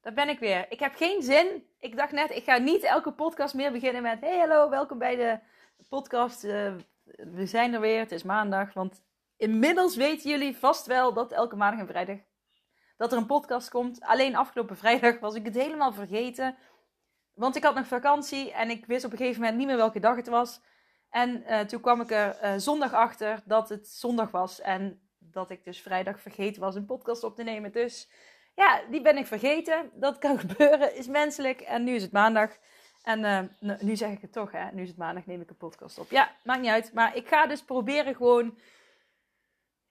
daar ben ik weer. Ik heb geen zin. Ik dacht net, ik ga niet elke podcast meer beginnen met: Hey, hallo, welkom bij de podcast. Uh, we zijn er weer, het is maandag. Want inmiddels weten jullie vast wel dat elke maandag en vrijdag dat er een podcast komt. Alleen afgelopen vrijdag was ik het helemaal vergeten. Want ik had nog vakantie en ik wist op een gegeven moment niet meer welke dag het was. En uh, toen kwam ik er uh, zondag achter dat het zondag was. En dat ik dus vrijdag vergeten was een podcast op te nemen. Dus ja, die ben ik vergeten. Dat kan gebeuren, is menselijk. En nu is het maandag. En uh, nu zeg ik het toch, hè. Nu is het maandag, neem ik een podcast op. Ja, maakt niet uit. Maar ik ga dus proberen gewoon...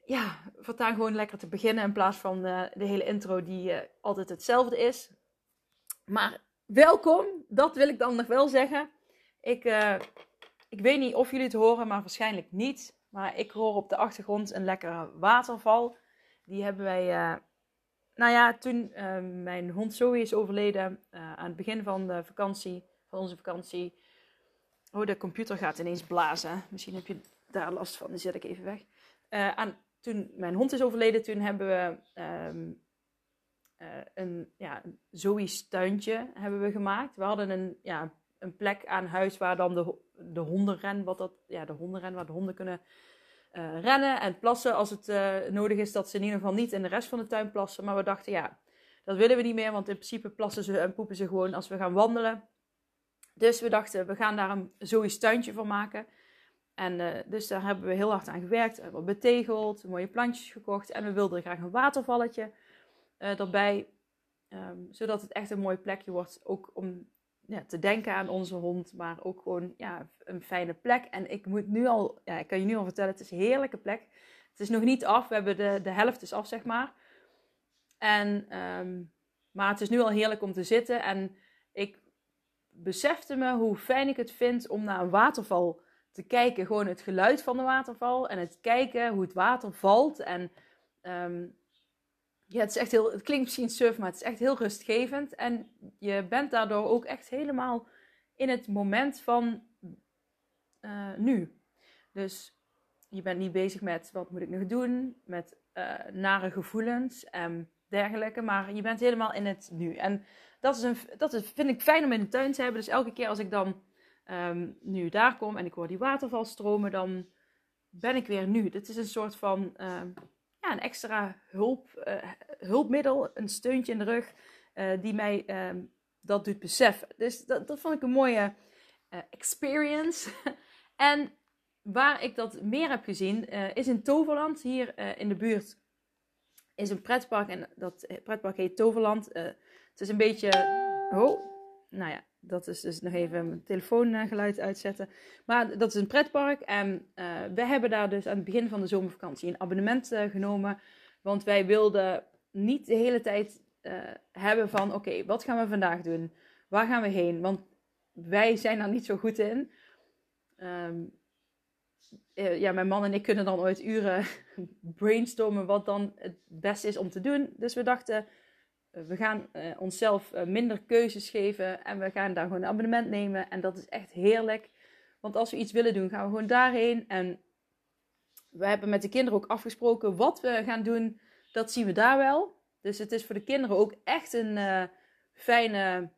Ja, voortaan gewoon lekker te beginnen. In plaats van uh, de hele intro die uh, altijd hetzelfde is. Maar welkom, dat wil ik dan nog wel zeggen. Ik, ik weet niet of jullie het horen, maar waarschijnlijk niet. Maar ik hoor op de achtergrond een lekkere waterval. Die hebben wij nou ja, toen uh, mijn hond Zoe is overleden, uh, aan het begin van de vakantie, van onze vakantie. Oh, de computer gaat ineens blazen. Misschien heb je daar last van, die zet ik even weg. Uh, aan, toen mijn hond is overleden, toen hebben we um, een ja, Zoe's tuintje hebben we gemaakt. We hadden een, ja, een plek aan huis waar dan de, de hondenren, wat dat, ja, de hondenren, waar de honden kunnen uh, rennen en plassen als het uh, nodig is. Dat ze in ieder geval niet in de rest van de tuin plassen. Maar we dachten, ja, dat willen we niet meer. Want in principe plassen ze en poepen ze gewoon als we gaan wandelen. Dus we dachten, we gaan daar een zoiets tuintje van maken. En uh, dus daar hebben we heel hard aan gewerkt. We hebben betegeld, mooie plantjes gekocht. En we wilden graag een watervalletje erbij. Um, zodat het echt een mooi plekje wordt. Ook om ja, te denken aan onze hond, maar ook gewoon ja, een fijne plek. En ik moet nu al, ja, ik kan je nu al vertellen, het is een heerlijke plek. Het is nog niet af, we hebben de, de helft is af, zeg maar. En, um, maar het is nu al heerlijk om te zitten. En ik besefte me hoe fijn ik het vind om naar een waterval te kijken. Gewoon het geluid van de waterval en het kijken hoe het water valt. En um, ja, het is echt heel, het klinkt misschien surf, maar het is echt heel rustgevend. En je bent daardoor ook echt helemaal in het moment van uh, nu. Dus je bent niet bezig met wat moet ik nog doen, met uh, nare gevoelens en dergelijke, maar je bent helemaal in het nu. En dat, is een, dat is, vind ik fijn om in de tuin te hebben. Dus elke keer als ik dan um, nu daar kom en ik hoor die waterval stromen, dan ben ik weer nu. Dit is een soort van um, ja, een extra hulp, uh, hulpmiddel, een steuntje in de rug, uh, die mij uh, dat doet beseffen. Dus dat, dat vond ik een mooie uh, experience. en waar ik dat meer heb gezien, is in Toverland, hier in de buurt. Is een pretpark en dat pretpark heet Toverland. het is een beetje. Oh, nou ja, dat is dus nog even mijn telefoongeluid uitzetten. Maar dat is een pretpark. En uh, we hebben daar dus aan het begin van de zomervakantie een abonnement uh, genomen. Want wij wilden niet de hele tijd uh, hebben van... Oké, wat gaan we vandaag doen? Waar gaan we heen? Want wij zijn daar niet zo goed in. Um, ja, mijn man en ik kunnen dan ooit uren brainstormen wat dan het beste is om te doen. Dus we dachten eh, we gaan uh, onszelf uh, minder keuzes geven en we gaan daar gewoon een abonnement nemen. En dat is echt heerlijk. Want als we iets willen doen, gaan we gewoon daarheen. En we hebben met de kinderen ook afgesproken wat we gaan doen. Dat zien we daar wel. Dus het is voor de kinderen ook echt een fijne.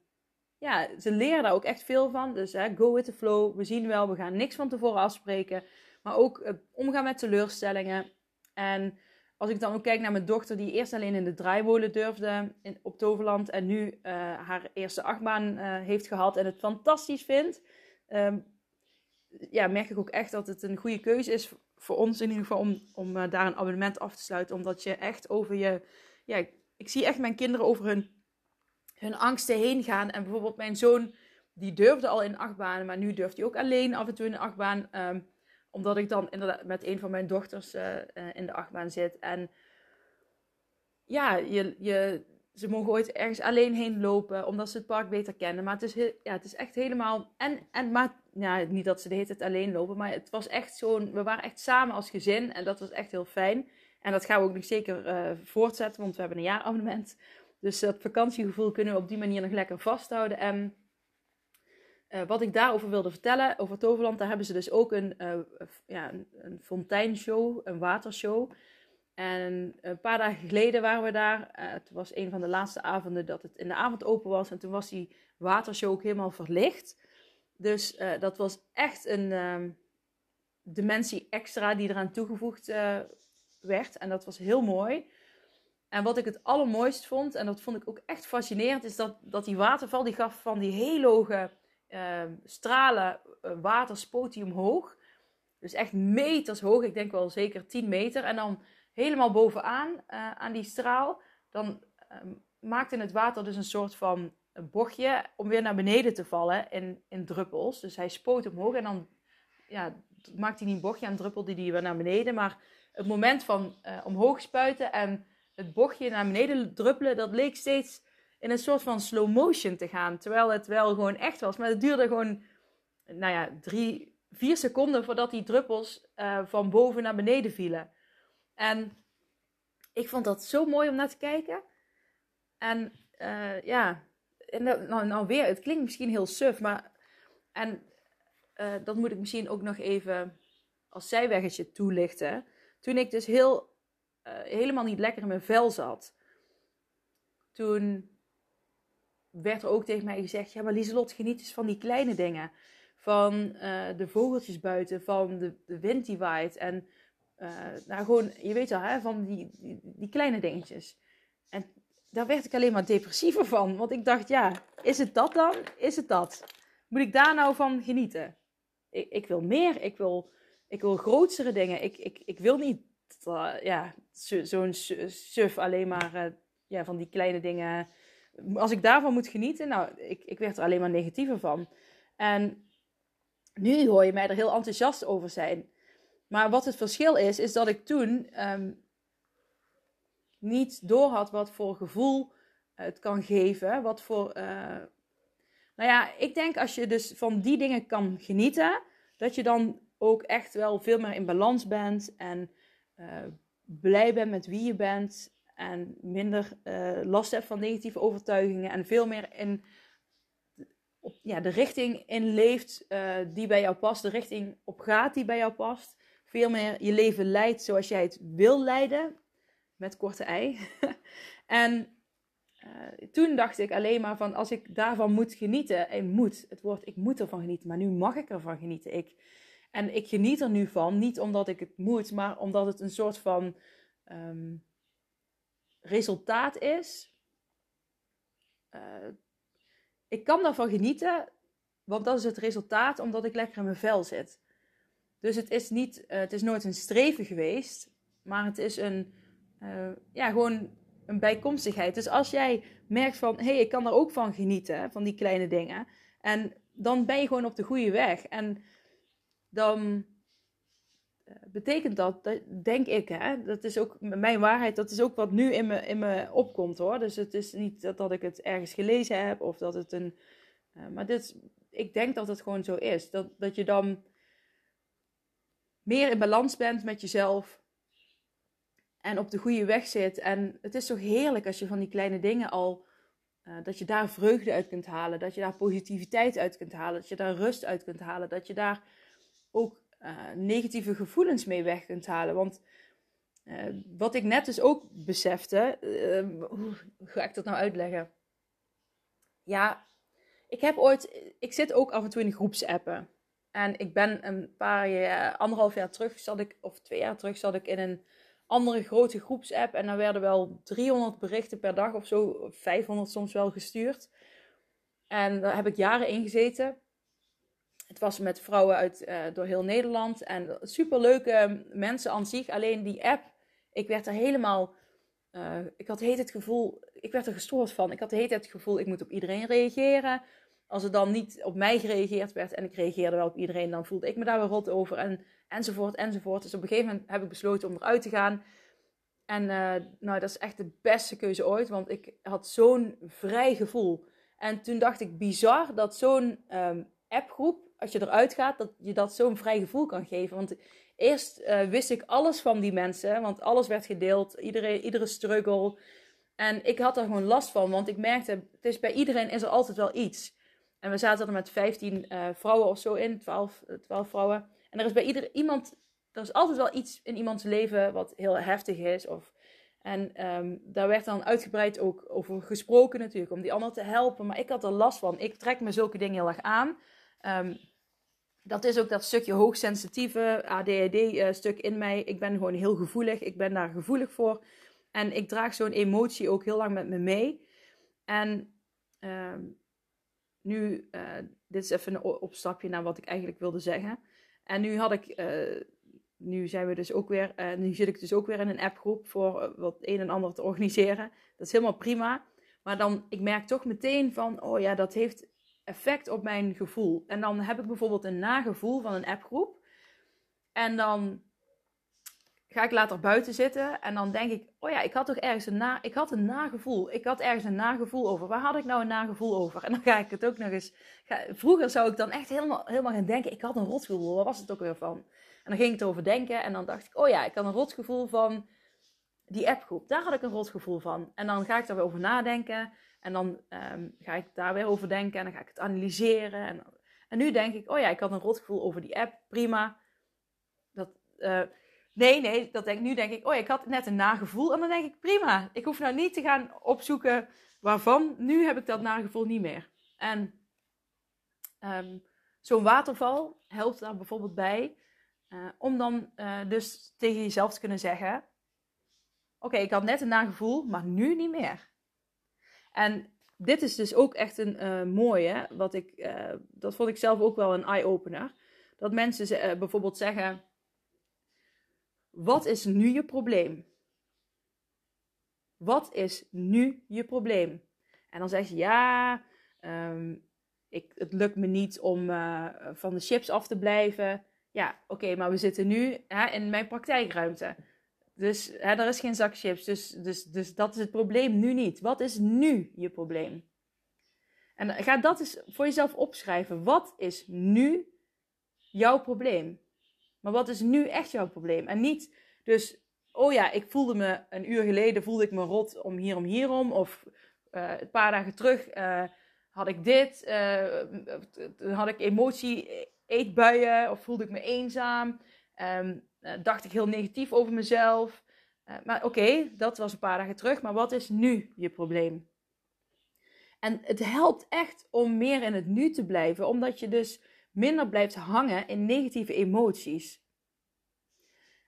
Ja, ze leren daar ook echt veel van. Dus hè, go with the flow. We zien wel, we gaan niks van tevoren afspreken. Maar ook omgaan met teleurstellingen. En als ik dan ook kijk naar mijn dochter, die eerst alleen in de draaimolen durfde in, op Toverland. En nu uh, haar eerste achtbaan uh, heeft gehad en het fantastisch vindt. Um, ja, merk ik ook echt dat het een goede keuze is voor ons in ieder geval om, om uh, daar een abonnement af te sluiten. Omdat je echt over je. Ja, ik, zie echt mijn kinderen over hun, hun angsten heen gaan. En bijvoorbeeld mijn zoon, die durfde al in achtbanen, maar nu durft hij ook alleen af en toe in achtbaan. Um, omdat ik dan inderdaad met een van mijn dochters in de achtbaan zit. En ja, je, je, ze mogen ooit ergens alleen heen lopen, omdat ze het park beter kennen. Maar het is, ja, het is echt helemaal. En, en maar, ja, niet dat ze de hele alleen lopen, maar het was echt zo'n. We waren echt samen als gezin en dat was echt heel fijn. En dat gaan we ook nog zeker uh, voortzetten, want we hebben een jaarabonnement. Dus dat vakantiegevoel kunnen we op die manier nog lekker vasthouden. En uh, wat ik daarover wilde vertellen, over Toverland, daar hebben ze dus ook een, uh, ja, een, fonteinshow, een watershow. En een paar dagen geleden waren we daar. Uh, het was een van de laatste avonden dat het in de avond open was. En toen was die watershow ook helemaal verlicht. Dus dat was echt een uh, dimensie extra die eraan toegevoegd werd. En dat was heel mooi. En wat ik het allermooist vond, en dat vond ik ook echt fascinerend, is dat, dat die waterval die gaf van die heel hoge stralen water spoot die omhoog. Dus echt meters hoog, ik denk wel zeker 10 meter. En dan helemaal bovenaan uh, aan die straal, dan uh, maakte het water dus een soort van bochtje om weer naar beneden te vallen in, in druppels. Dus hij spoot omhoog en dan ja, maakte hij niet een bochtje en druppelde die weer naar beneden. Maar het moment van uh, omhoog spuiten en het bochtje naar beneden druppelen, dat leek steeds in een soort van slow motion te gaan. Terwijl het wel gewoon echt was. Maar het duurde gewoon, nou ja, drie, vier seconden voordat die druppels uh, van boven naar beneden vielen. En ik vond dat zo mooi om naar te kijken. En uh, ja, en nou, nou weer, het klinkt misschien heel suf, maar. En uh, dat moet ik misschien ook nog even als zijweggetje toelichten. Toen ik dus heel, helemaal niet lekker in mijn vel zat. Toen werd er ook tegen mij gezegd: Ja, maar Lieselot, geniet eens van die kleine dingen. Van de vogeltjes buiten, van de, de wind die waait. En uh, nou, gewoon, je weet wel, hè, van die, die, kleine dingetjes. En daar werd ik alleen maar depressiever van. Want ik dacht, ja, is het dat dan? Is het dat? Moet ik daar nou van genieten? Ik, ik wil meer. Ik wil, ik wil grotere dingen. Ik, ik, ik wil niet, uh, ja, zo'n suf alleen maar ja, van die kleine dingen. Als ik daarvan moet genieten, nou, ik, ik werd er alleen maar negatiever van. En nu hoor je mij er heel enthousiast over zijn. Maar wat het verschil is, is dat ik toen um, niet doorhad wat voor gevoel het kan geven. Wat voor. Uh, nou ja, ik denk als je dus van die dingen kan genieten, dat je dan ook echt wel veel meer in balans bent en uh, blij bent met wie je bent. En minder uh, last hebt van negatieve overtuigingen. En veel meer in ja, de richting in leeft die bij jou past. De richting op gaat die bij jou past veel meer je leven leidt zoals jij het wil leiden. Met korte ei. en uh, toen dacht ik alleen maar van als ik daarvan moet genieten. En moet, het woord ik moet ervan genieten. Maar nu mag ik ervan genieten. Ik, en ik geniet er nu van. Niet omdat ik het moet. Maar omdat het een soort van um, resultaat is. Uh, ik kan daarvan genieten. Want dat is het resultaat omdat ik lekker in mijn vel zit. Dus het is, niet, uh, het is nooit een streven geweest, maar het is een, uh, ja, gewoon een bijkomstigheid. Dus als jij merkt van, hé, hey, ik kan er ook van genieten, van die kleine dingen. En dan ben je gewoon op de goede weg. En dan betekent dat, denk ik, hè, dat is ook mijn waarheid, dat is ook wat nu in me, in me opkomt hoor. Dus het is niet dat, dat ik het ergens gelezen heb of dat het een. maar dit, ik denk dat het gewoon zo is. Dat, dat je dan meer in balans bent met jezelf. En op de goede weg zit. En het is zo heerlijk als je van die kleine dingen al. Uh, dat je daar vreugde uit kunt halen. Dat je daar positiviteit uit kunt halen. Dat je daar rust uit kunt halen. Dat je daar ook uh, negatieve gevoelens mee weg kunt halen. Want uh, wat ik net dus ook besefte. hoe ga ik dat nou uitleggen? Ja, ik heb ooit. Ik zit ook af en toe in groepsappen. En ik ben een paar jaar, anderhalf jaar terug zat ik, of twee jaar terug zat ik in een andere grote groepsapp. En dan werden wel 300 berichten per dag of zo, 500 soms wel gestuurd. En daar heb ik jaren in gezeten. Het was met vrouwen uit uh, door heel Nederland. En superleuke mensen aan zich. Alleen die app, ik werd er helemaal... Uh, ik had heet het gevoel, ik werd er gestoord van. Ik had tijd het gevoel, ik moet op iedereen reageren als er dan niet op mij gereageerd werd en ik reageerde wel op iedereen, dan voelde ik me daar weer rot over en, enzovoort, enzovoort. Dus op een gegeven moment heb ik besloten om eruit te gaan. En uh, nou, dat is echt de beste keuze ooit, want ik had zo'n vrij gevoel. En toen dacht ik, bizar dat zo'n um, appgroep, als je eruit gaat, dat je dat zo'n vrij gevoel kan geven. Want eerst uh, wist ik alles van die mensen, want alles werd gedeeld, iedereen, iedere struggle. En ik had er gewoon last van, want ik merkte, het is, bij iedereen is er altijd wel iets. En we zaten er met 15 uh, eh, vrouwen of zo in, 12, 12 vrouwen. En er is bij ieder, iemand, er is altijd wel iets in iemands leven wat heel heftig is. Of, en um, daar werd dan uitgebreid ook over gesproken natuurlijk, om die ander te helpen. Maar ik had er last van. Ik trek me zulke dingen heel erg aan. Um, dat is ook dat stukje hoogsensitieve ADHD-stuk uh, in mij. Ik ben gewoon heel gevoelig. Ik ben daar gevoelig voor. En ik draag zo'n emotie ook heel lang met me mee. En um, nu, uh, dit is even een opstapje naar wat ik eigenlijk wilde zeggen. En nu had ik, uh, nu zijn we dus ook weer, nu zit ik dus ook weer in een appgroep voor wat een en ander te organiseren. Dat is helemaal prima. Maar dan, ik merk toch meteen van, oh ja, dat heeft effect op mijn gevoel. En dan heb ik bijvoorbeeld een nagevoel van een appgroep. En dan ga ik later buiten zitten en dan denk ik, oh ja, ik had toch ergens een, na, ik had een nagevoel. Ik had ergens een nagevoel over. Waar had ik nou een nagevoel over? En dan ga ik het ook nog eens. Ga, vroeger zou ik dan echt helemaal, helemaal gaan denken, ik had een rotgevoel. Waar was het ook weer van? En dan ging ik erover denken en dan dacht ik, oh ja, ik had een rotgevoel van die appgroep. Daar had ik een rotgevoel van. En dan ga ik daar weer over nadenken. En dan um, ga ik daar weer over denken en dan ga ik het analyseren. En, en nu denk ik, oh ja, ik had een rotgevoel over die app. Prima. Dat, uh, Nee, nee, dat denk, nu denk ik, oh ik had net een nagevoel. En dan denk ik, prima, ik hoef nou niet te gaan opzoeken waarvan. Nu heb ik dat nagevoel niet meer. En um, zo'n waterval helpt daar bijvoorbeeld bij. Uh, om dan uh, dus tegen jezelf te kunnen zeggen: Oké, ik had net een nagevoel, maar nu niet meer. En dit is dus ook echt een uh, mooie, wat ik, dat vond ik zelf ook wel een eye-opener. Dat mensen bijvoorbeeld zeggen: wat is nu je probleem? Wat is nu je probleem? En dan zeg je ja, um, ik, het lukt me niet om van de chips af te blijven. Ja, oké, maar we zitten nu hè, in mijn praktijkruimte. Dus hè, er is geen zak chips. Dus, dus, dus dat is het probleem nu niet. Wat is nu je probleem? En ga dat eens voor jezelf opschrijven. Wat is nu jouw probleem? Maar wat is nu echt jouw probleem? En niet dus, oh ja, ik voelde me een uur geleden voelde ik me rot om hierom hierom. Of uh, een paar dagen terug uh, had ik dit. Uh, had ik emotie, eetbuien. Of voelde ik me eenzaam. Um, dacht ik heel negatief over mezelf. maar oké, dat was een paar dagen terug. Maar wat is nu je probleem? En het helpt echt om meer in het nu te blijven. Omdat je dus minder blijft hangen in negatieve emoties.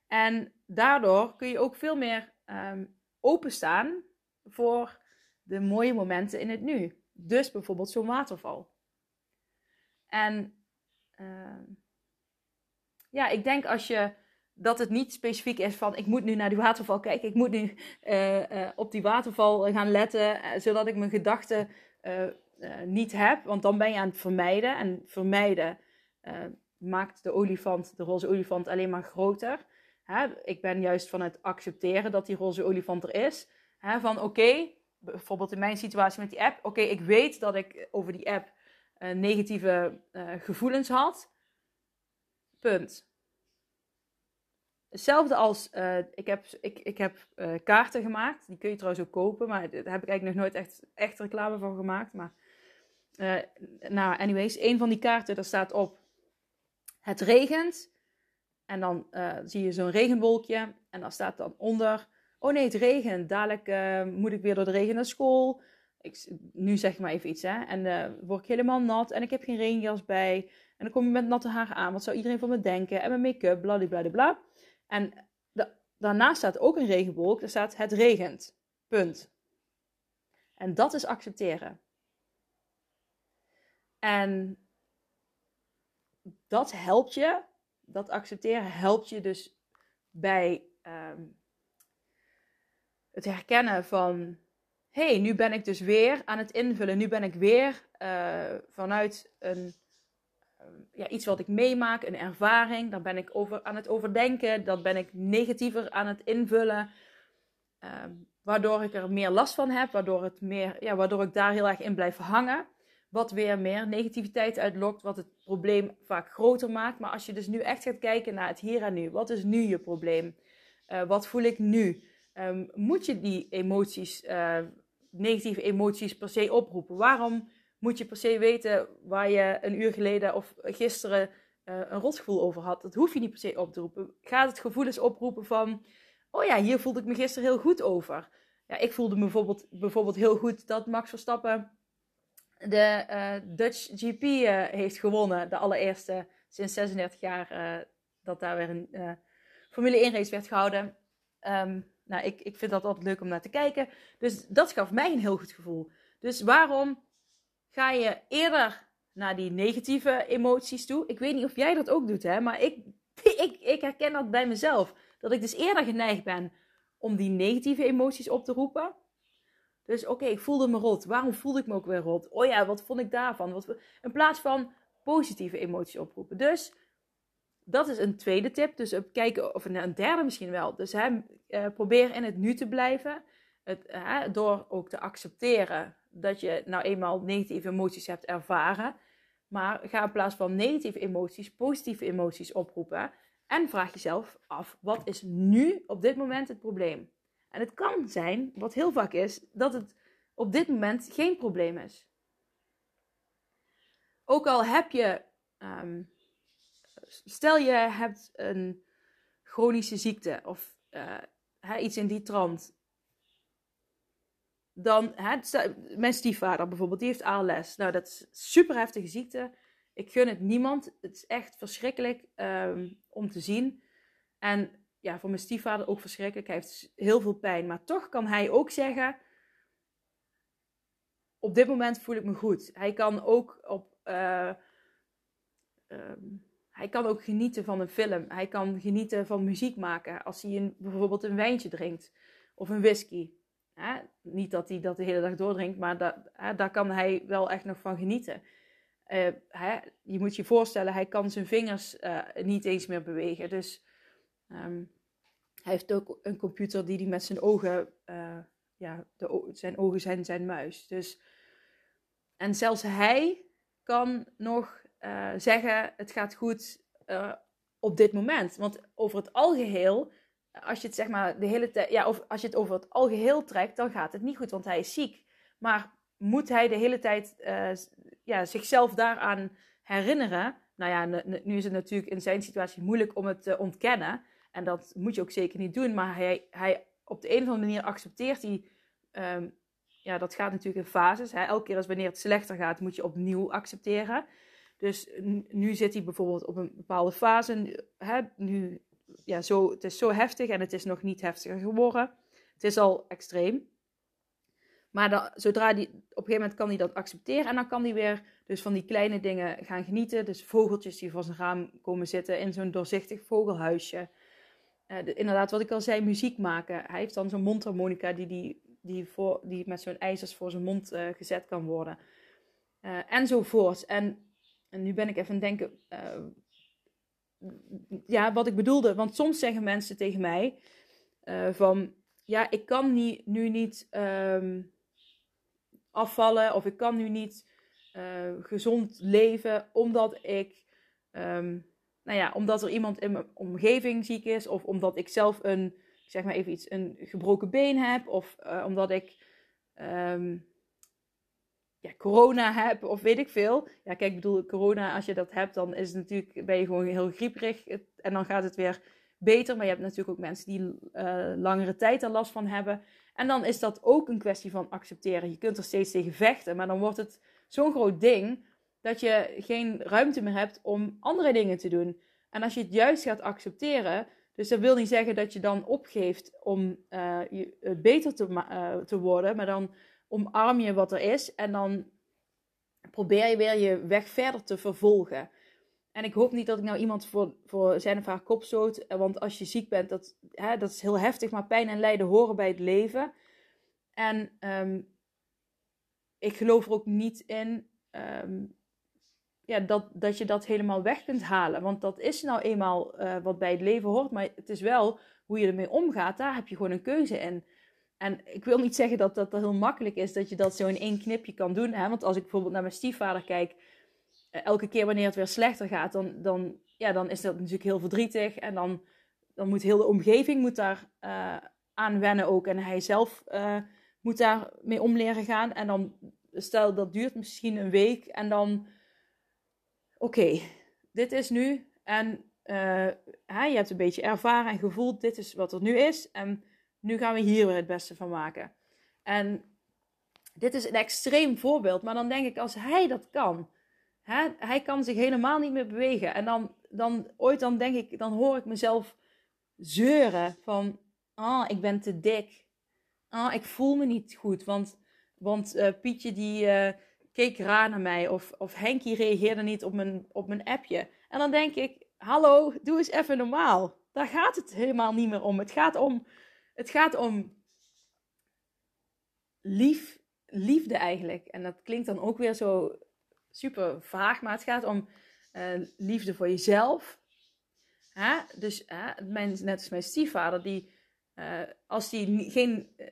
En daardoor kun je ook veel meer um, openstaan voor de mooie momenten in het nu. Dus bijvoorbeeld zo'n waterval. En uh, ja, ik denk als je dat het niet specifiek is van ik moet nu naar die waterval kijken, ik moet nu uh, uh, op die waterval gaan letten, eh, zodat ik mijn gedachten niet heb, want dan ben je aan het vermijden. En vermijden maakt de olifant, de roze olifant, alleen maar groter. Hè, ik ben juist van het accepteren dat die roze olifant er is. Hè, van oké, bijvoorbeeld in mijn situatie met die app. Oké, ik weet dat ik over die app negatieve gevoelens had. Punt. Hetzelfde als, uh, ik heb, ik, ik heb kaarten gemaakt. Die kun je trouwens ook kopen. Maar daar heb ik eigenlijk nog nooit echt, echt reclame voor gemaakt. Maar, nou, anyways. Een van die kaarten, daar staat op... Het regent. En dan zie je zo'n regenwolkje. En dan staat dan onder: Oh nee, het regent. Dadelijk moet ik weer door de regen naar school. Ik, nu zeg maar even iets, hè. En word ik helemaal nat. En ik heb geen regenjas bij. En dan kom ik met natte haar aan. Wat zou iedereen van me denken? En mijn make-up, bladibladibla. En da daarnaast staat ook een regenwolk. Daar staat: Het regent. Punt. En dat is accepteren. En dat helpt je dat accepteren helpt je dus bij um, het herkennen van hey, nu ben ik dus weer aan het invullen. Nu ben ik weer uh, vanuit een, ja, iets wat ik meemaak, een ervaring. Daar ben ik over aan het overdenken. Dat ben ik negatiever aan het invullen. Uh, waardoor ik er meer last van heb. Waardoor, het meer, ja, waardoor ik daar heel erg in blijf hangen. Wat weer meer negativiteit uitlokt. Wat het probleem vaak groter maakt. Maar als je dus nu echt gaat kijken naar het hier en nu. Wat is nu je probleem? Uh, wat voel ik nu? Um, moet je die emoties uh, negatieve emoties per se oproepen? Waarom moet je per se weten waar je een uur geleden of gisteren uh, een rotgevoel over had? Dat hoef je niet per se op te roepen. Gaat het gevoel eens oproepen van, oh ja, hier voelde ik me gisteren heel goed over. Ja, ik voelde me bijvoorbeeld, bijvoorbeeld heel goed dat Max Verstappen de uh, Dutch GP uh, heeft gewonnen. De allereerste sinds 36 jaar dat daar weer een Formule 1 race werd gehouden. Um, nou, ik, ik vind dat altijd leuk om naar te kijken. Dus dat gaf mij een heel goed gevoel. Dus waarom ga je eerder naar die negatieve emoties toe? Ik weet niet of jij dat ook doet, hè? Maar ik, ik, ik herken dat bij mezelf. Dat ik dus eerder geneigd ben om die negatieve emoties op te roepen. Dus oké, ik voelde me rot. Waarom voelde ik me ook weer rot? Oh ja, wat vond ik daarvan? Wat, in plaats van positieve emoties oproepen. Dus dat is een tweede tip. Dus kijken, of een, derde misschien wel. Dus hè, uh, probeer in het nu te blijven. Het, uh, door ook te accepteren dat je nou eenmaal negatieve emoties hebt ervaren. Maar ga in plaats van negatieve emoties, positieve emoties oproepen. En vraag jezelf af, wat is nu op dit moment het probleem? En het kan zijn, wat heel vaak is, dat het op dit moment geen probleem is. Ook al heb je um, stel je hebt een chronische ziekte of hè, iets in die trant. Dan, hè, mijn stiefvader bijvoorbeeld, die heeft ALS. Nou, dat is super heftige ziekte. Ik gun het niemand. Het is echt verschrikkelijk um, om te zien. En ja, voor mijn stiefvader ook verschrikkelijk. Hij heeft heel veel pijn. Maar toch kan hij ook zeggen: Op dit moment voel ik me goed. Hij kan ook op. Uh, um, hij kan ook genieten van een film. Hij kan genieten van muziek maken als hij een, bijvoorbeeld een wijntje drinkt of een whisky. Niet dat hij dat de hele dag doordrinkt, maar daar kan hij wel echt nog van genieten. Uh, je moet je voorstellen, hij kan zijn vingers uh, niet eens meer bewegen. Dus um, hij heeft ook een computer die hij met zijn ogen, uh, ja, de, zijn ogen zijn zijn muis. Dus, en zelfs hij kan nog zeggen: het gaat goed op dit moment. Want over het algeheel, als je het zeg maar de hele tijd, ja, of als je het over het algeheel trekt, dan gaat het niet goed, want hij is ziek. Maar moet hij de hele tijd uh, ja, zichzelf daaraan herinneren? Nou ja, nu is het natuurlijk in zijn situatie moeilijk om het te ontkennen. En dat moet je ook zeker niet doen. Maar hij, hij op de een of andere manier accepteert hij. Um, ja, dat gaat natuurlijk in fases. Hè? Elke keer als wanneer het slechter gaat, moet je opnieuw accepteren. Dus nu zit hij bijvoorbeeld op een bepaalde fase. Hè, nu, ja, zo, het is zo heftig en het is nog niet heftiger geworden. Het is al extreem. Maar dan, zodra die, op een gegeven moment kan hij dat accepteren en dan kan hij weer dus van die kleine dingen gaan genieten. Dus vogeltjes die voor zijn raam komen zitten in zo'n doorzichtig vogelhuisje. Uh, inderdaad, wat ik al zei, muziek maken. Hij heeft dan zo'n mondharmonica die, die, die, voor, die met zo'n ijzers voor zijn mond uh, gezet kan worden. Uh, enzovoort. En en nu ben ik even aan het denken. Ja, wat ik bedoelde. Want soms zeggen mensen tegen mij: uh, van ja, ik kan niet, nu niet um, afvallen. Of ik kan nu niet uh, gezond leven. Omdat ik. Um, nou ja, omdat er iemand in mijn omgeving ziek is. Of omdat ik zelf een, zeg maar even iets, een gebroken been heb. Of omdat ik. Um, ja, corona heb of weet ik veel. Ja, kijk, ik bedoel, corona, als je dat hebt, dan is het natuurlijk, ben je gewoon heel grieperig. En dan gaat het weer beter. Maar je hebt natuurlijk ook mensen die uh, langere tijd er last van hebben. En dan is dat ook een kwestie van accepteren. Je kunt er steeds tegen vechten, maar dan wordt het zo'n groot ding dat je geen ruimte meer hebt om andere dingen te doen. En als je het juist gaat accepteren, dus dat wil niet zeggen dat je dan opgeeft om uh, je, beter te, te worden, maar dan omarm je wat er is en dan probeer je weer je weg verder te vervolgen. En ik hoop niet dat ik nou iemand voor, voor zijn of haar kop stoot. Eh, want als je ziek bent, dat, hè, dat is heel heftig. Maar pijn en lijden horen bij het leven. En um, ik geloof er ook niet in ehm, ja, dat, dat je dat helemaal weg kunt halen. Want dat is nou eenmaal uh, wat bij het leven hoort. Maar het is wel hoe je ermee omgaat. Daar heb je gewoon een keuze in. En ik wil niet zeggen dat dat heel makkelijk is. Dat je dat zo in één knipje kan doen. Hè? Want als ik bijvoorbeeld naar mijn stiefvader kijk. Uh, elke keer wanneer het weer slechter gaat. Dan, dan, ja, dan is dat natuurlijk heel verdrietig. En dan, dan moet heel de omgeving moet daar uh, aan wennen ook. En hij zelf moet daar mee om leren gaan. En dan, stel dat duurt misschien een week. En dan oké, dit is nu. En uh, je hebt een beetje ervaren en gevoeld, dit is wat er nu is. En nu gaan we hier weer het beste van maken. En dit is een extreem voorbeeld, maar dan denk ik, als hij dat kan, hè, hij kan zich helemaal niet meer bewegen. En dan, dan ooit dan denk ik, dan hoor ik mezelf zeuren van, ah, ik ben te dik. Ah, ik voel me niet goed, want, want uh, Pietje die, uh, keek raar naar mij. Of, of Henkie reageerde niet op mijn, op mijn appje. En dan denk ik, hallo, doe eens even normaal. Daar gaat het helemaal niet meer om. Het gaat om, het gaat om lief, liefde eigenlijk. En dat klinkt dan ook weer zo super vaag, maar het gaat om uh, liefde voor jezelf. Hè? Dus hè, mijn, net als mijn stiefvader, die, uh, als die geen uh,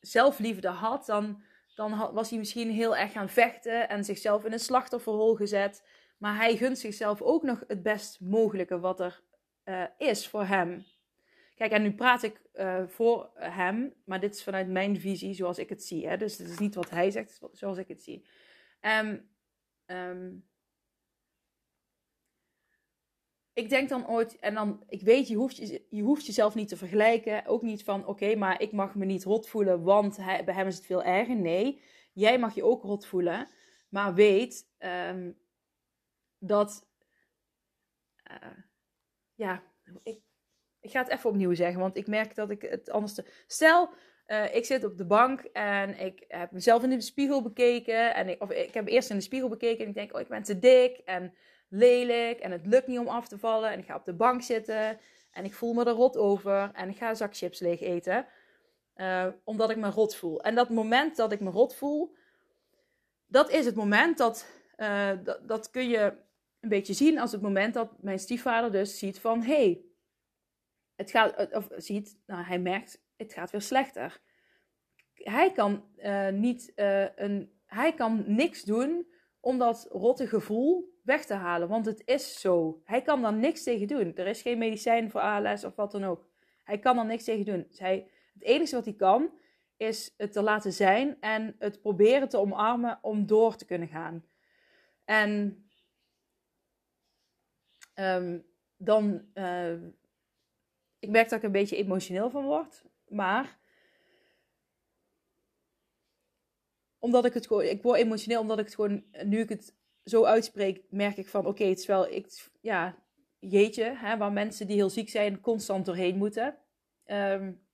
zelfliefde had, dan dan was hij misschien heel erg gaan vechten en zichzelf in een slachtofferrol gezet. Maar hij gunt zichzelf ook nog het best mogelijke wat er is voor hem. Kijk, en nu praat ik uh, voor hem, maar dit is vanuit mijn visie zoals ik het zie. Hè? Dus het is niet wat hij zegt, zoals ik het zie. Um, ik denk dan ooit, en dan, ik weet, je hoeft, je, je hoeft jezelf niet te vergelijken. Ook niet van, oké, maar ik mag me niet rot voelen, want bij hem is het veel erger. Nee, jij mag je ook rot voelen. Maar weet um, dat, uh, ja, ik, ik ga het even opnieuw zeggen, want ik merk dat ik het anders... Te... Stel, uh, ik zit op de bank en ik heb mezelf in de spiegel bekeken. En ik, of ik heb eerst in de spiegel bekeken en ik denk, oh, ik ben te dik. En lelijk en het lukt niet om af te vallen. En ik ga op de bank zitten en ik voel me er rot over en ik ga een zak chips leeg eten. Uh, omdat ik me rot voel. En dat moment dat ik me rot voel, dat is het moment dat, uh, dat, dat kun je een beetje zien als het moment dat mijn stiefvader dus ziet van, hey, het gaat, of ziet, nou hij merkt, het gaat weer slechter. Hij kan uh, niet een, hij kan niks doen om dat rotte gevoel weg te halen. Want het is zo. Hij kan daar niks tegen doen. Er is geen medicijn voor ALS of wat dan ook. Hij kan er niks tegen doen. Hij, het enige wat hij kan, is het te laten zijn en het proberen te omarmen om door te kunnen gaan. En um, dan, uh, ik merk dat ik een beetje emotioneel van word, maar omdat ik het gewoon, ik word emotioneel omdat ik het gewoon, nu ik het zo uitspreek, merk ik van oké, het is wel, ik, ja, jeetje, hè, waar mensen die heel ziek zijn constant doorheen moeten. Um,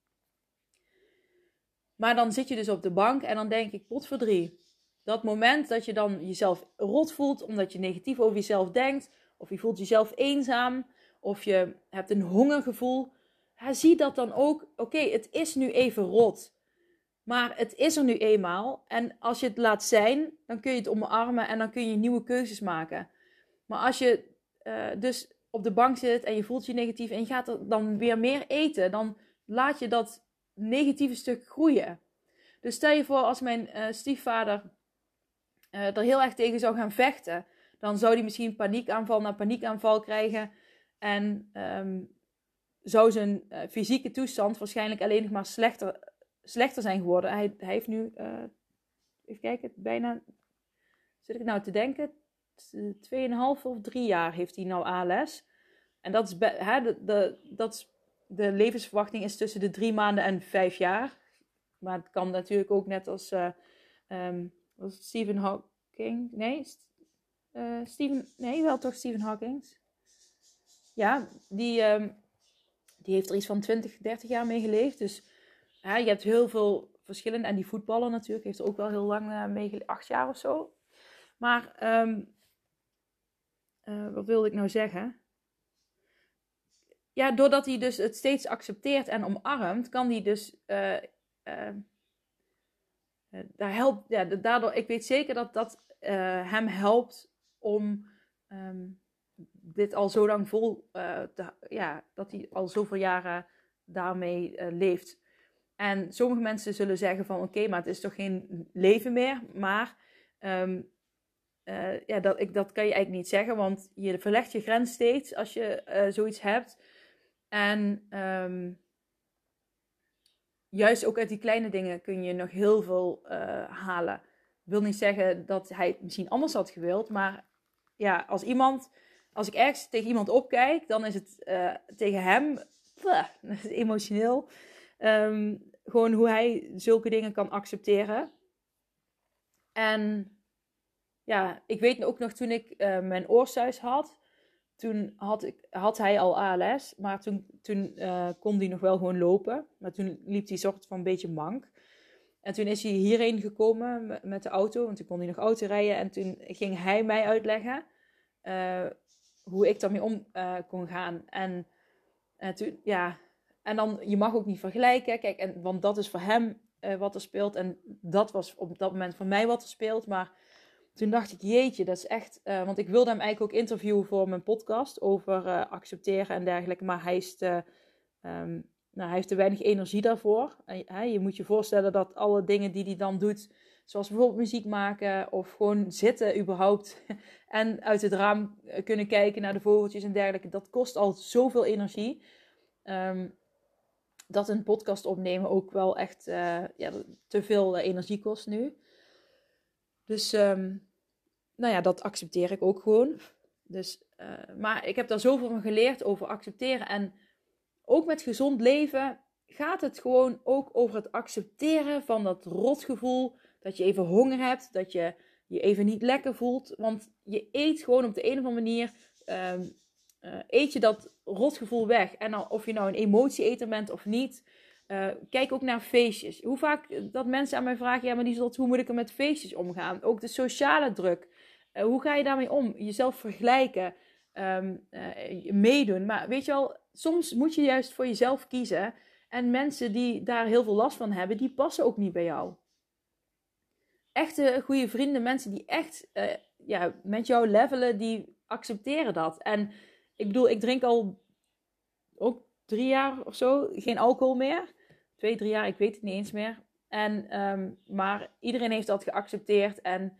maar dan zit je dus op de bank en dan denk ik, pot voor drie. Dat moment dat je dan jezelf rot voelt omdat je negatief over jezelf denkt, of je voelt jezelf eenzaam, of je hebt een hongergevoel, zie dat dan ook, oké, het is nu even rot. Maar het is er nu eenmaal. En als je het laat zijn, dan kun je het omarmen en dan kun je nieuwe keuzes maken. Maar als je uh, dus op de bank zit en je voelt je negatief en je gaat dan weer meer eten, dan laat je dat negatieve stuk groeien. Dus stel je voor als mijn uh, stiefvader uh, er heel erg tegen zou gaan vechten, dan zou hij misschien paniekaanval na paniekaanval krijgen en um, zou zijn fysieke toestand waarschijnlijk alleen nog maar slechter slechter zijn geworden. Hij, hij heeft nu, uh, even kijken, bijna, zit ik nou te denken, 2,5 of 3 jaar heeft hij nou ALS. En dat is, de, dat de levensverwachting is tussen de drie maanden en vijf jaar. Maar het kan natuurlijk ook net als uh, um, was Stephen Hawking. Nee, Stephen, nee, wel toch Stephen Hawking. Ja, die, um, die heeft er iets van 20, 30 jaar mee geleefd. Dus ja, je hebt heel veel verschillende. En die voetballer natuurlijk heeft er ook wel heel lang uh, mee acht jaar of zo. Maar um, uh, wat wilde ik nou zeggen? Ja, doordat hij dus het steeds accepteert en omarmt, kan hij dus uh, daar helpt, ja, daardoor, ik weet zeker dat dat hem helpt om ehm, dit al zo lang vol, te, ja, dat hij al zoveel jaren daarmee leeft. En sommige mensen zullen zeggen van oké, maar het is toch geen leven meer. Maar ehm, uh, ja, dat, ik, dat kan je eigenlijk niet zeggen, want je verlegt je grens steeds als je zoiets hebt. En um, juist ook uit die kleine dingen kun je nog heel veel halen. Ik wil niet zeggen dat hij het misschien anders had gewild, maar ja, als iemand, als ik ergens tegen iemand opkijk, dan is het tegen hem, emotioneel, um, gewoon hoe hij zulke dingen kan accepteren. En ja, ik weet ook nog toen ik uh, mijn oorsuis had. Toen had, ik, had hij al ALS, maar toen, toen uh, kon hij nog wel gewoon lopen. Maar toen liep hij soort van een beetje mank. En toen is hij hierheen gekomen met de auto, want toen kon hij nog auto rijden. En toen ging hij mij uitleggen hoe ik daarmee om kon gaan. En, toen, ja, en dan, je mag ook niet vergelijken, kijk, en, want dat is voor hem wat er speelt. En dat was op dat moment voor mij wat er speelt. Maar toen dacht ik, jeetje, dat is echt. Uh, want ik wilde hem eigenlijk ook interviewen voor mijn podcast over uh, accepteren en dergelijke. Maar hij, is te, um, nou, hij heeft te weinig energie daarvoor. En, je moet je voorstellen dat alle dingen die hij dan doet, zoals bijvoorbeeld muziek maken of gewoon zitten überhaupt. en uit het raam eh, kunnen kijken naar de vogeltjes en dergelijke. Dat kost al zoveel energie. Um, dat een podcast opnemen ook wel echt uh, ja, te veel energie kost nu. Dus um, nou ja, dat accepteer ik ook gewoon. Dus, maar ik heb daar zoveel van geleerd over accepteren. En ook met gezond leven gaat het gewoon ook over het accepteren van dat rotgevoel. Dat je even honger hebt, dat je je even niet lekker voelt. Want je eet gewoon op de een of andere manier. Um, uh, eet je dat rotgevoel weg. En dan, of je nou een emotie-eter bent of niet. Uh, kijk ook naar feestjes. Hoe vaak dat mensen aan mij vragen: ja, maar die hoe moet ik er met feestjes omgaan? Ook de sociale druk. Hoe ga je daarmee om? Jezelf vergelijken, uh, meedoen. Maar weet je wel, soms moet je juist voor jezelf kiezen. En mensen die daar heel veel last van hebben, die passen ook niet bij jou. Echte goede vrienden, mensen die echt ja, met jou levelen, die accepteren dat. En ik bedoel, ik drink al ook drie jaar of zo geen alcohol meer twee, drie jaar, ik weet het niet eens meer. En, um, maar iedereen heeft dat geaccepteerd. En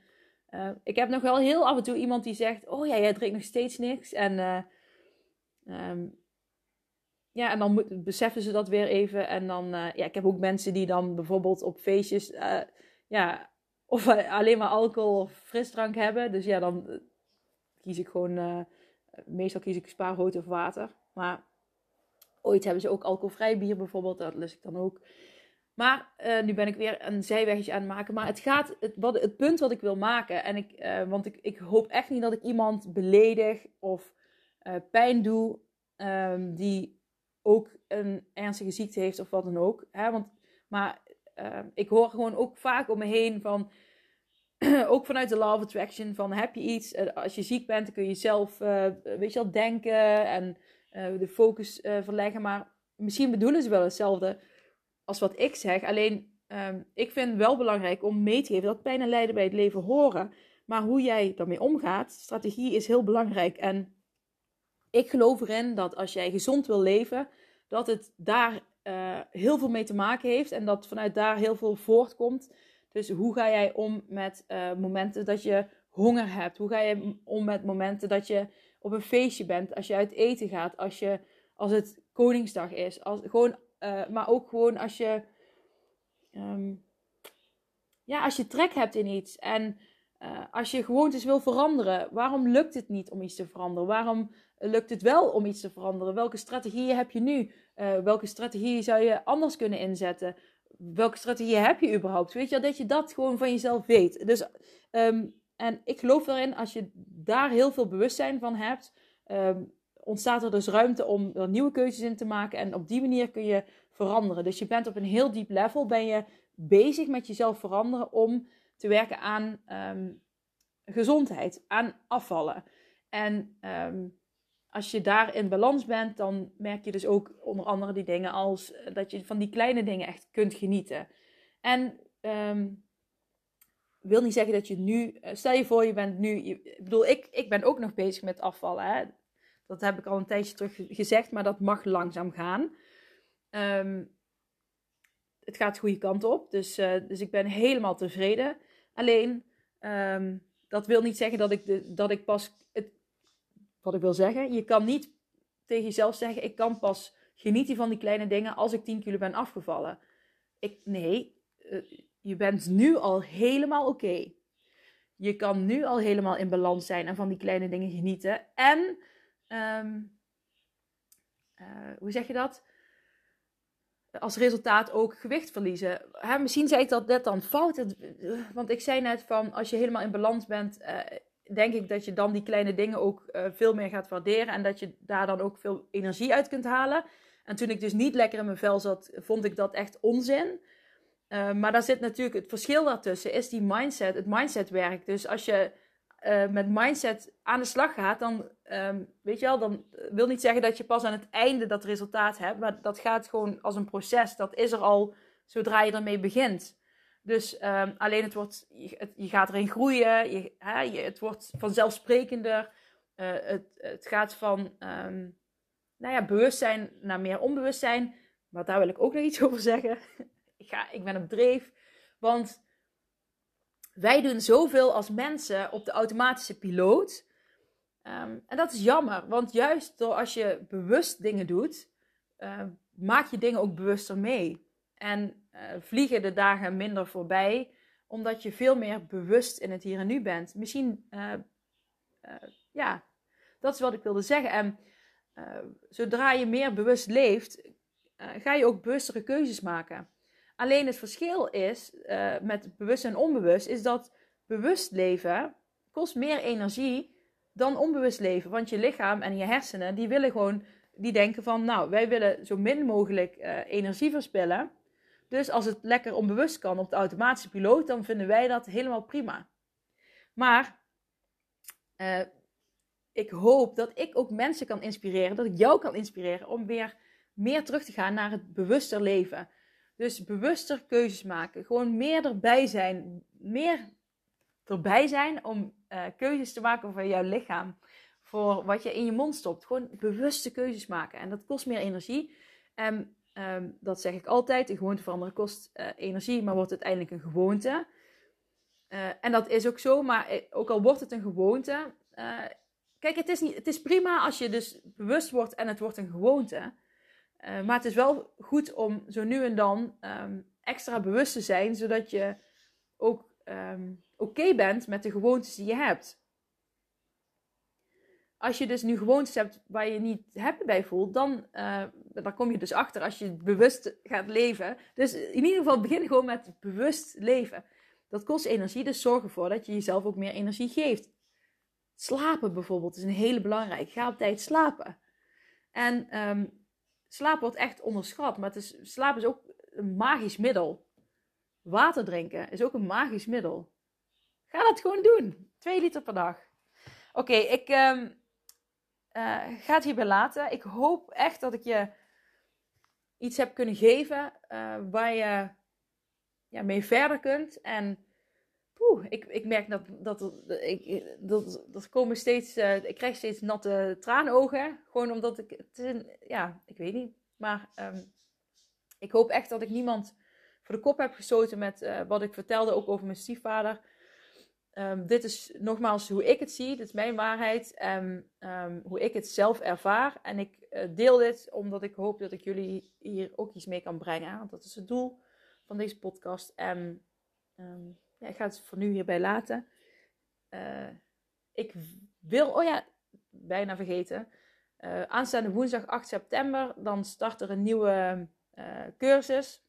uh, ik heb nog wel heel af en toe iemand die zegt: Oh ja, jij drinkt nog steeds niks. En, uh, um, ja, en dan beseffen ze dat weer even. En dan, ja, ik heb ook mensen die dan bijvoorbeeld op feestjes, ja, of alleen maar alcohol of frisdrank hebben. Dus ja, dan kies ik gewoon, meestal kies ik spaarrood of water. Maar Ooit hebben ze ook alcoholvrij bier bijvoorbeeld, dat lust ik dan ook. Maar nu ben ik weer een zijweggetje aan het maken. Maar het gaat, het, het punt wat ik wil maken. En ik, want ik, ik hoop echt niet dat ik iemand beledig of pijn doe. Um, die ook een ernstige ziekte heeft of wat dan ook. Hè? Want, maar ehm, ik hoor gewoon ook vaak om me heen van. ook vanuit de of Attraction. Van heb je iets. als je ziek bent, dan kun je zelf weet je wel, denken. En uh, de focus verleggen. Maar misschien bedoelen ze wel hetzelfde als wat ik zeg. Alleen, um, ik vind wel belangrijk om mee te geven dat pijn en lijden bij het leven horen. Maar hoe jij daarmee omgaat, strategie is heel belangrijk. En ik geloof erin dat als jij gezond wil leven, dat het daar uh, heel veel mee te maken heeft. En dat vanuit daar heel veel voortkomt. Dus hoe ga jij om met momenten dat je honger hebt? Hoe ga je om met momenten dat je op een feestje bent, als je uit eten gaat, als, je, als het Koningsdag is. Als, gewoon, uh, maar ook gewoon als je, um, ja, als je trek hebt in iets. En als je gewoontes wil veranderen, waarom lukt het niet om iets te veranderen? Waarom lukt het wel om iets te veranderen? Welke strategieën heb je nu? Uh, welke strategieën zou je anders kunnen inzetten? Welke strategieën heb je überhaupt? Weet je, dat je dat gewoon van jezelf weet. Dus um, en ik geloof erin, als je daar heel veel bewustzijn van hebt, um, ontstaat er dus ruimte om er nieuwe keuzes in te maken. En op die manier kun je veranderen. Dus je bent op een heel diep level, ben je bezig met jezelf veranderen om te werken aan um, gezondheid, aan afvallen. En um, als je daar in balans bent, dan merk je dus ook onder andere die dingen als dat je van die kleine dingen echt kunt genieten. En wil niet zeggen dat je nu, eh, stel je voor je bent nu, ik bedoel, ik, ik ben ook nog bezig met afvallen. Hè? Dat heb ik al een tijdje terug gezegd, maar dat mag langzaam gaan. Ehm, het gaat de goede kant op, dus, uh, dus ik ben helemaal tevreden. Alleen, um, dat wil niet zeggen dat ik, de, dat ik pas, het, wat ik wil zeggen, je kan niet tegen jezelf zeggen, ik kan pas genieten van die kleine dingen als ik 10 kilo ben afgevallen. Ik, nee, uh, je bent nu al helemaal oké. Je kan nu al helemaal in balans zijn en van die kleine dingen genieten. En, um, uh, hoe zeg je dat? Als resultaat ook gewicht verliezen. Hè, misschien zei ik dat net dan fout. Want ik zei net van, als je helemaal in balans bent, denk ik dat je dan die kleine dingen ook uh, veel meer gaat waarderen. En dat je daar dan ook veel energie uit kunt halen. En toen ik dus niet lekker in mijn vel zat, vond ik dat echt onzin. Uh, maar daar zit natuurlijk het verschil daartussen, is die mindset, het mindsetwerk. Dus als je uh, met mindset aan de slag gaat, dan, um, weet je wel, dan wil niet zeggen dat je pas aan het einde dat resultaat hebt, maar dat gaat gewoon als een proces. Dat is er al zodra je ermee begint. Dus um, alleen het wordt, je, gaat erin groeien, je, hè, het wordt vanzelfsprekender. Uh, het, het gaat van um, nou ja, bewustzijn naar meer onbewustzijn. Maar daar wil ik ook nog iets over zeggen ik, ga, ik ben op dreef. Want wij doen zoveel als mensen op de automatische piloot. Um, en dat is jammer, want juist door als je bewust dingen doet, maak je dingen ook bewuster mee. En uh, vliegen de dagen minder voorbij, omdat je veel meer bewust in het hier en nu bent. Misschien, uh, ja, dat is wat ik wilde zeggen. En zodra je meer bewust leeft, ga je ook bewustere keuzes maken. Alleen het verschil is met bewust en onbewust, is dat bewust leven kost meer energie dan onbewust leven. Want je lichaam en je hersenen, die willen gewoon, die denken van, nou, wij willen zo min mogelijk energie verspillen. Dus als het lekker onbewust kan op de automatische piloot, dan vinden wij dat helemaal prima. Maar uh, ik hoop dat ik ook mensen kan inspireren, dat ik jou kan inspireren om weer meer terug te gaan naar het bewuster leven. Dus bewuster keuzes maken. Gewoon meer erbij zijn. Meer erbij zijn om uh, keuzes te maken voor jouw lichaam. Voor wat je in je mond stopt. Gewoon bewuste keuzes maken. En dat kost meer energie. En um, dat zeg ik altijd. Een gewoonte veranderen kost uh, energie, maar wordt uiteindelijk een gewoonte. Uh, en dat is ook zo, maar ook al wordt het een gewoonte. kijk, het is, niet, het is prima als je dus bewust wordt en het wordt een gewoonte. Maar het is wel goed om zo nu en dan um, extra bewust te zijn, zodat je ook um, oké bent met de gewoontes die je hebt. Als je dus nu gewoontes hebt waar je niet happy bij voelt, dan, uh, kom je dus achter als je bewust gaat leven. Dus in ieder geval begin gewoon met bewust leven. Dat kost energie, dus zorg ervoor dat je jezelf ook meer energie geeft. Slapen bijvoorbeeld is een hele belangrijke. Ga op tijd slapen. En um, slaap wordt echt onderschat. Maar is, slaap is ook een magisch middel. Water drinken is ook een magisch middel. Ga dat gewoon doen. Twee liter per dag. Oké, ik um, uh, ga het hierbij laten. Ik hoop echt dat ik je iets heb kunnen geven uh, waar je ja, mee verder kunt. En poeh, ik, ik merk dat, dat, ik, dat, dat komen steeds, uh, ik krijg steeds natte traanogen. Gewoon omdat ik, het ja, ik weet niet. Maar um, ik hoop echt dat ik niemand voor de kop heb gestoten met wat ik vertelde, ook over mijn stiefvader. Um, dit is nogmaals hoe ik het zie, dit is mijn waarheid en um, hoe ik het zelf ervaar. En ik uh, deel dit omdat ik hoop dat ik jullie hier ook iets mee kan brengen. Want dat is het doel van deze podcast. En ja, ik ga het voor nu hierbij laten. Uh, ik wil, oh ja, bijna vergeten. Uh, aanstaande woensdag 8 september, dan start er een nieuwe cursus.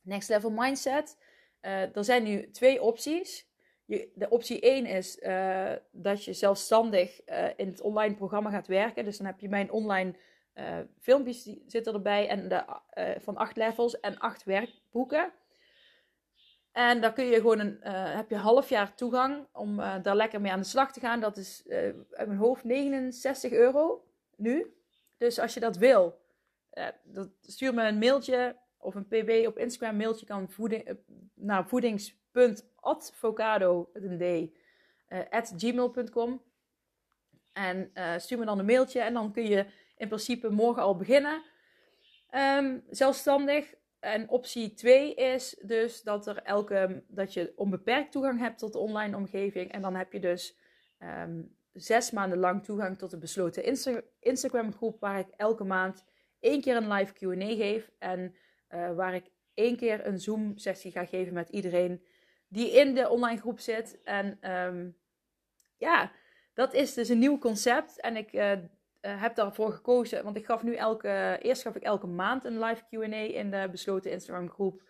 Next Level Mindset. er zijn nu twee opties. Je, de optie 1 is dat je zelfstandig in het online programma gaat werken. Dus dan heb je mijn online filmpjes die zitten erbij en de, van acht levels en acht werkboeken. En daar kun je gewoon een, uh, heb je half jaar toegang om uh, daar lekker mee aan de slag te gaan. Dat is uh, uit mijn hoofd 69 euro nu. Dus als je dat wil, stuur me een mailtje of een pb op Instagram. Mailtje kan voeding, naar voedings advocado, een d, at gmail.com. En stuur me dan een mailtje en dan kun je in principe morgen al beginnen. Um, zelfstandig. En optie 2 is dus dat, er elke, dat je onbeperkt toegang hebt tot de online omgeving. En dan heb je dus um, zes maanden lang toegang tot een besloten Insta Instagram groep. Waar ik elke maand één keer een live QA geef. En uh, waar ik één keer een Zoom sessie ga geven met iedereen die in de online groep zit. En um, ja, dat is dus een nieuw concept. En ik uh, uh, heb daarvoor gekozen, want ik gaf nu elke, eerst gaf ik elke maand een live QA in de besloten Instagram groep.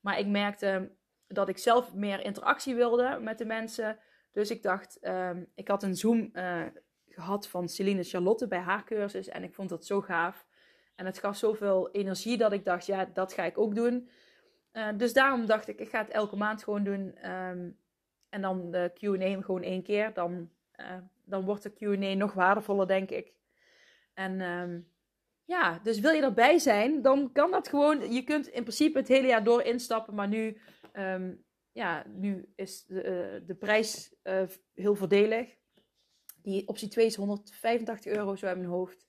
Maar ik merkte dat ik zelf meer interactie wilde met de mensen. Dus ik dacht, um, ik had een Zoom uh, gehad van Celine Charlotte bij haar cursus en ik vond dat zo gaaf. En het gaf zoveel energie dat ik dacht, ja, dat ga ik ook doen. Uh, dus daarom dacht ik, ik ga het elke maand gewoon doen. Um, en dan de Q&A gewoon één keer. Dan, dan wordt de Q&A nog waardevoller, denk ik. En um, ja, dus wil je erbij zijn, dan kan dat gewoon. Je kunt in principe het hele jaar door instappen, maar nu, um, ja, nu is de, uh, de prijs heel voordelig. Die optie 2 is 185 euro zo in mijn hoofd.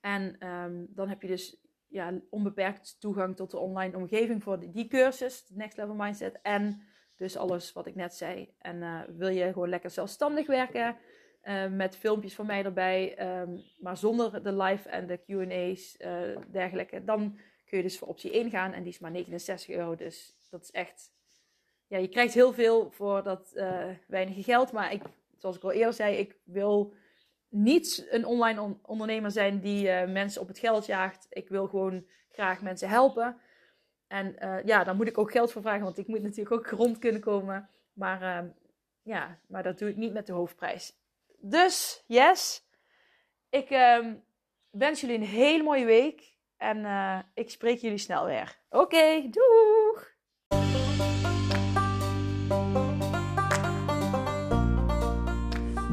En dan heb je dus ja, onbeperkt toegang tot de online omgeving voor die, die cursus, Next Level Mindset. En dus alles wat ik net zei. En uh, wil je gewoon lekker zelfstandig werken? Uh, met filmpjes van mij erbij, um, maar zonder de live en de QA's, uh, dergelijke. Dan kun je dus voor optie 1 gaan en die is maar 69 euro. Dus dat is echt. Ja, je krijgt heel veel voor dat weinige geld. Maar ik, zoals ik al eerder zei, ik wil niet een online on ondernemer zijn die mensen op het geld jaagt. Ik wil gewoon graag mensen helpen. En ja, daar moet ik ook geld voor vragen, want ik moet natuurlijk ook rond kunnen komen. Maar ehm, ja, maar dat doe ik niet met de hoofdprijs. Dus, yes. Ik uh, wens jullie een hele mooie week. En uh, ik spreek jullie snel weer. Oké, okay, doeg!